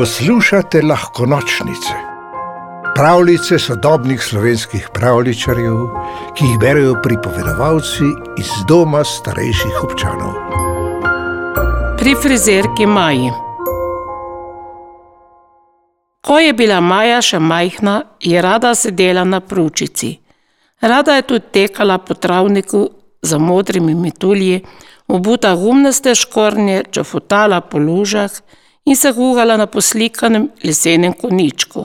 Poslušate lahko nočnice, pravljice sodobnih slovenskih pravličarjev, ki jih berijo pripovedovalci iz doma starejših občanov. Pri frizerki Maji. Ko je bila Maja še majhna, je rada sedela na pručici. Rada je tudi tekala po travniku za modrimi metulji, obuta gumnaste škornje, čofotala po lužah in se gugala na poslikanem lesenem koničku.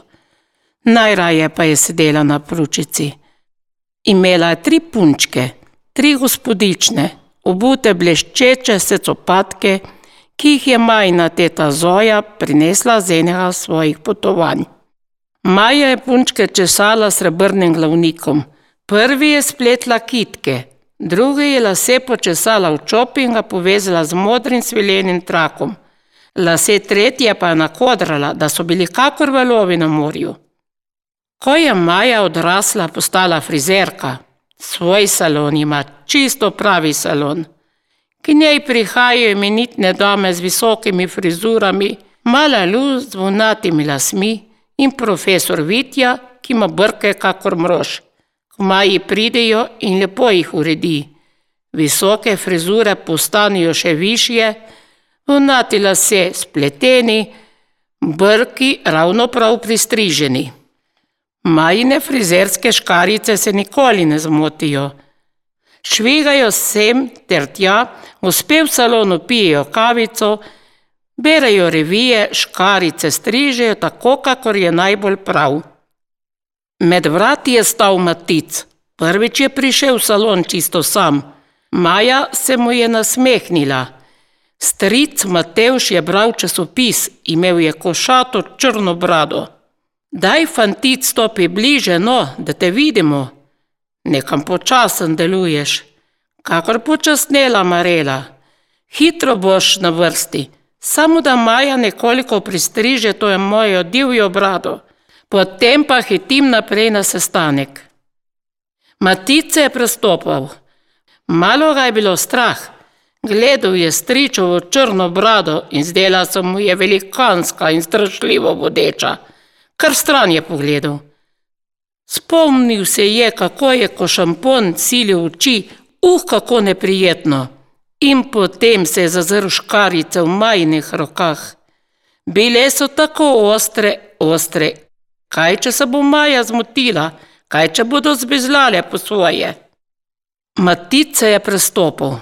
Najraje pa je sedela na pručici. Imela je tri punčke, tri gospodične, obute bleščeče se copatke, ki jih je majna teta Zoja prinesla z enega svojih potovanj. Maja je punčke česala s srebrnim glavnikom. Prvi je spletla kitke, drugi je lase počesala v čop in ga povezala z modrim svilenim trakom. Lase tretje pa je nakodrala, da so bili kakor valovi na morju. Ko je Maja odrasla, postala frizerka, svoj salon ima, čisto pravi salon. K njej prihajajo imenitne dame z visokimi frizurami, mala luz z vunatimi lasmi in profesor Vitja, ki ima brke kakor mrož. K Maji pridejo in lepo jih uredi. Visoke frizure postanejo še višje, vnati lase spleteni, brki ravno prav pristriženi. Majine frizerske škarice se nikoli ne zmotijo. Švigajo sem ter tja, uspe v salonu pijejo kavico, berajo revije, škarice strižejo tako, kakor je najbolj prav. Med vrati je stal Matic. Prvič je prišel v salon čisto sam. Maja se mu je nasmehnila. Stric Matevš je bral časopis, imel je košato črno brado. Daj, fantic, stopi bliže, no, da te vidimo. Nekam počasen deluješ, kakor počasnela Marela. Hitro boš na vrsti, samo da Maja nekoliko pristriže to je mojo divjo brado, potem pa hitim naprej na sestanek. Matice je prestopal. Malo ga je bilo strah, Gledal je stričovo črno brado in zdela se mu je velikanska in strašljivo vodeča. Kar stran je pogledal. Spomnil se je, kako je ko šampon silil oči, uh, kako neprijetno. In potem se je zazrl škarice v majnih rokah. Bile so tako ostre, ostre. Kaj, če se bo Maja zmotila, kaj, če bodo zbezlale po svoje? Matice je prestopil.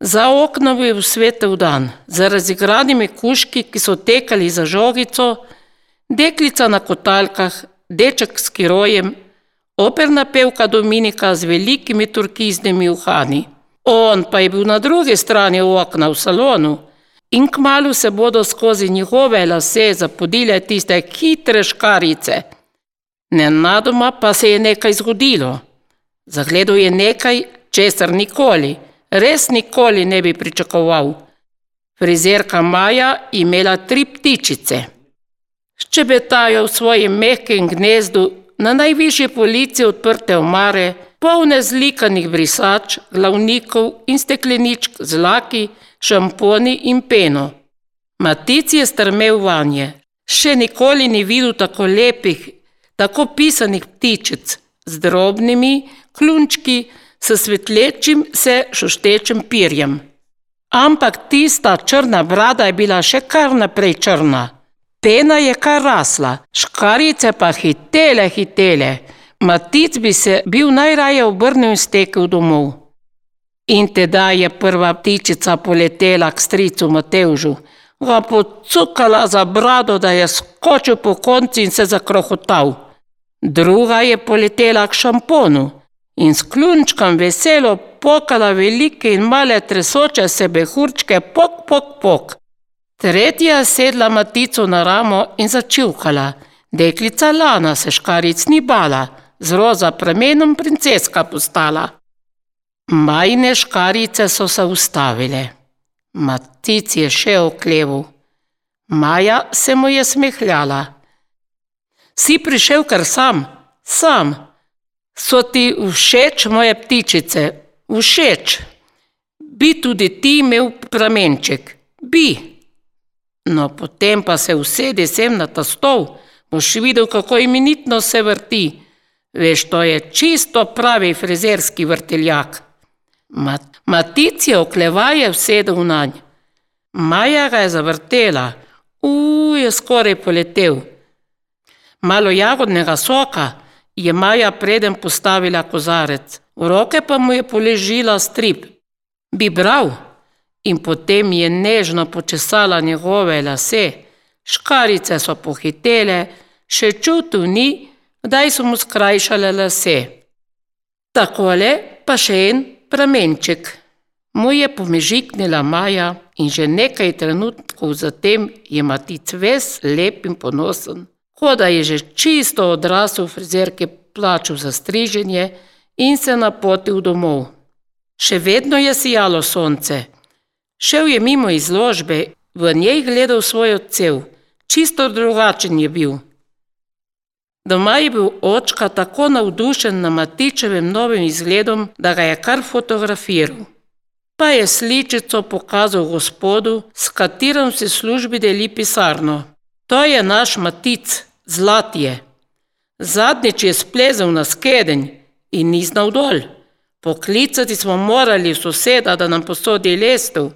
Za oknom je usvetel dan, za razigranimi kuški, ki so tekali za žogico, deklica na kotalkah, deček s kirojem, operna pevka Dominika z velikimi turkiznimi uhani. On pa je bil na drugi strani okna v salonu in kmalo se bodo skozi njihove lase zapodile tiste hitre škarice. Nenadoma pa se je nekaj zgodilo. Zagledal je nekaj, česar nikoli res nikoli ne bi pričakoval. Frizerka Maja imela tri ptičice. Ščebetajo v svojem mehkem gnezdu na najvišji polici odprte omare, polne zlikanih brisač, glavnikov in stekleničk z laki, šamponi in peno. Matic je strmel vanje. Še nikoli ni videl tako lepih, tako pisanih ptičic z drobnimi klunčki, s svetlečim se šuštečim pirjem. Ampak tista črna brada je bila še kar naprej črna. Pena je kar rasla, škarice pa hitele, hitele. Matic bi se bil najraje obrnil in stekel domov. In teda je prva ptičica poletela k stricu Matevžu, ga pocukala za brado, da je skočil po konci in se zakrohotal. Druga je poletela k šamponu in s klunčkom veselo pokala velike in male tresoče se behurčke, pok, pok, pok. Tretja sedla matico na ramo in začivkala. Deklica Lana se škaric ni bala, z roza premenom princeska postala. Majne škarice so se ustavile. Matic je še okleval. Maja se mu je smehljala. Si prišel kar sam, sam, So ti všeč moje ptičice? Všeč. Bi tudi ti imel pramenček? Bi. No, potem pa se usede sem na ta stol, boš videl, kako imenitno se vrti. Veš, to je čisto pravi frizerski vrteljak. Mat Matic je oklevaje vsedel na nj. Maja ga je zavrtela, u je skoraj poletel. Malo jagodnega soka je Maja preden postavila kozarec, v roke pa mu je poležila strip. Bi bral in potem je nežno počesala njegove lase, škarice so pohitele, še čutil ni, kdaj so mu skrajšale lase. Takole pa še en pramenček. Mu je pomežiknila Maja in že nekaj trenutkov zatem je Matic ves lep in ponosen, kot da je že čisto odrasel frizerke plačal za striženje in se napotil domov. Še vedno je sijalo sonce. Šel je mimo izložbe, v njej gledal svoj odcev, čisto drugačen je bil. Doma je bil očka tako navdušen nad Matičevim novim izgledom, da ga je kar fotografiral. Pa je sličico pokazal gospodu, s katerim se službi deli pisarno. To je naš Matic, zlatje. Zadnjič je splezel na skedenj in ni znal dol. Poklicati smo morali soseda, da nam posodi lestev.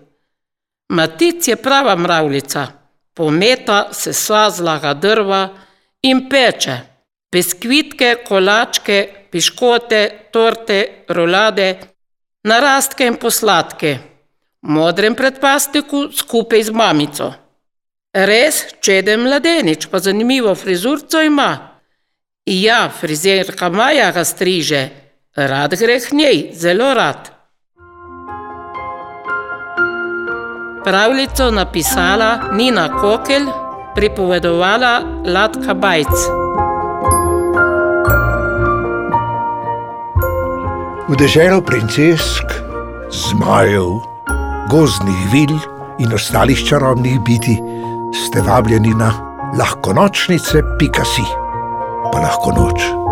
Matic je prava mravljica, pometa se sazlaga drva in peče. Biskvitke, kolačke, piškote, torte, rolade, narastke in posladke. Modrem predpastiku skupaj z mamico. Res čeden mladenič, pa zanimivo frizurco ima. Ja, frizerka Maja ga striže, rad gre k njej, zelo rad. Pravljico napisala Nina Kokel, pripovedovala Latka Bajc. V deželo princesk, zmajev, gozdnih vil in ostalih čarobnih biti ste vabljeni na lahko nočnice, pika si, pa lahko noč.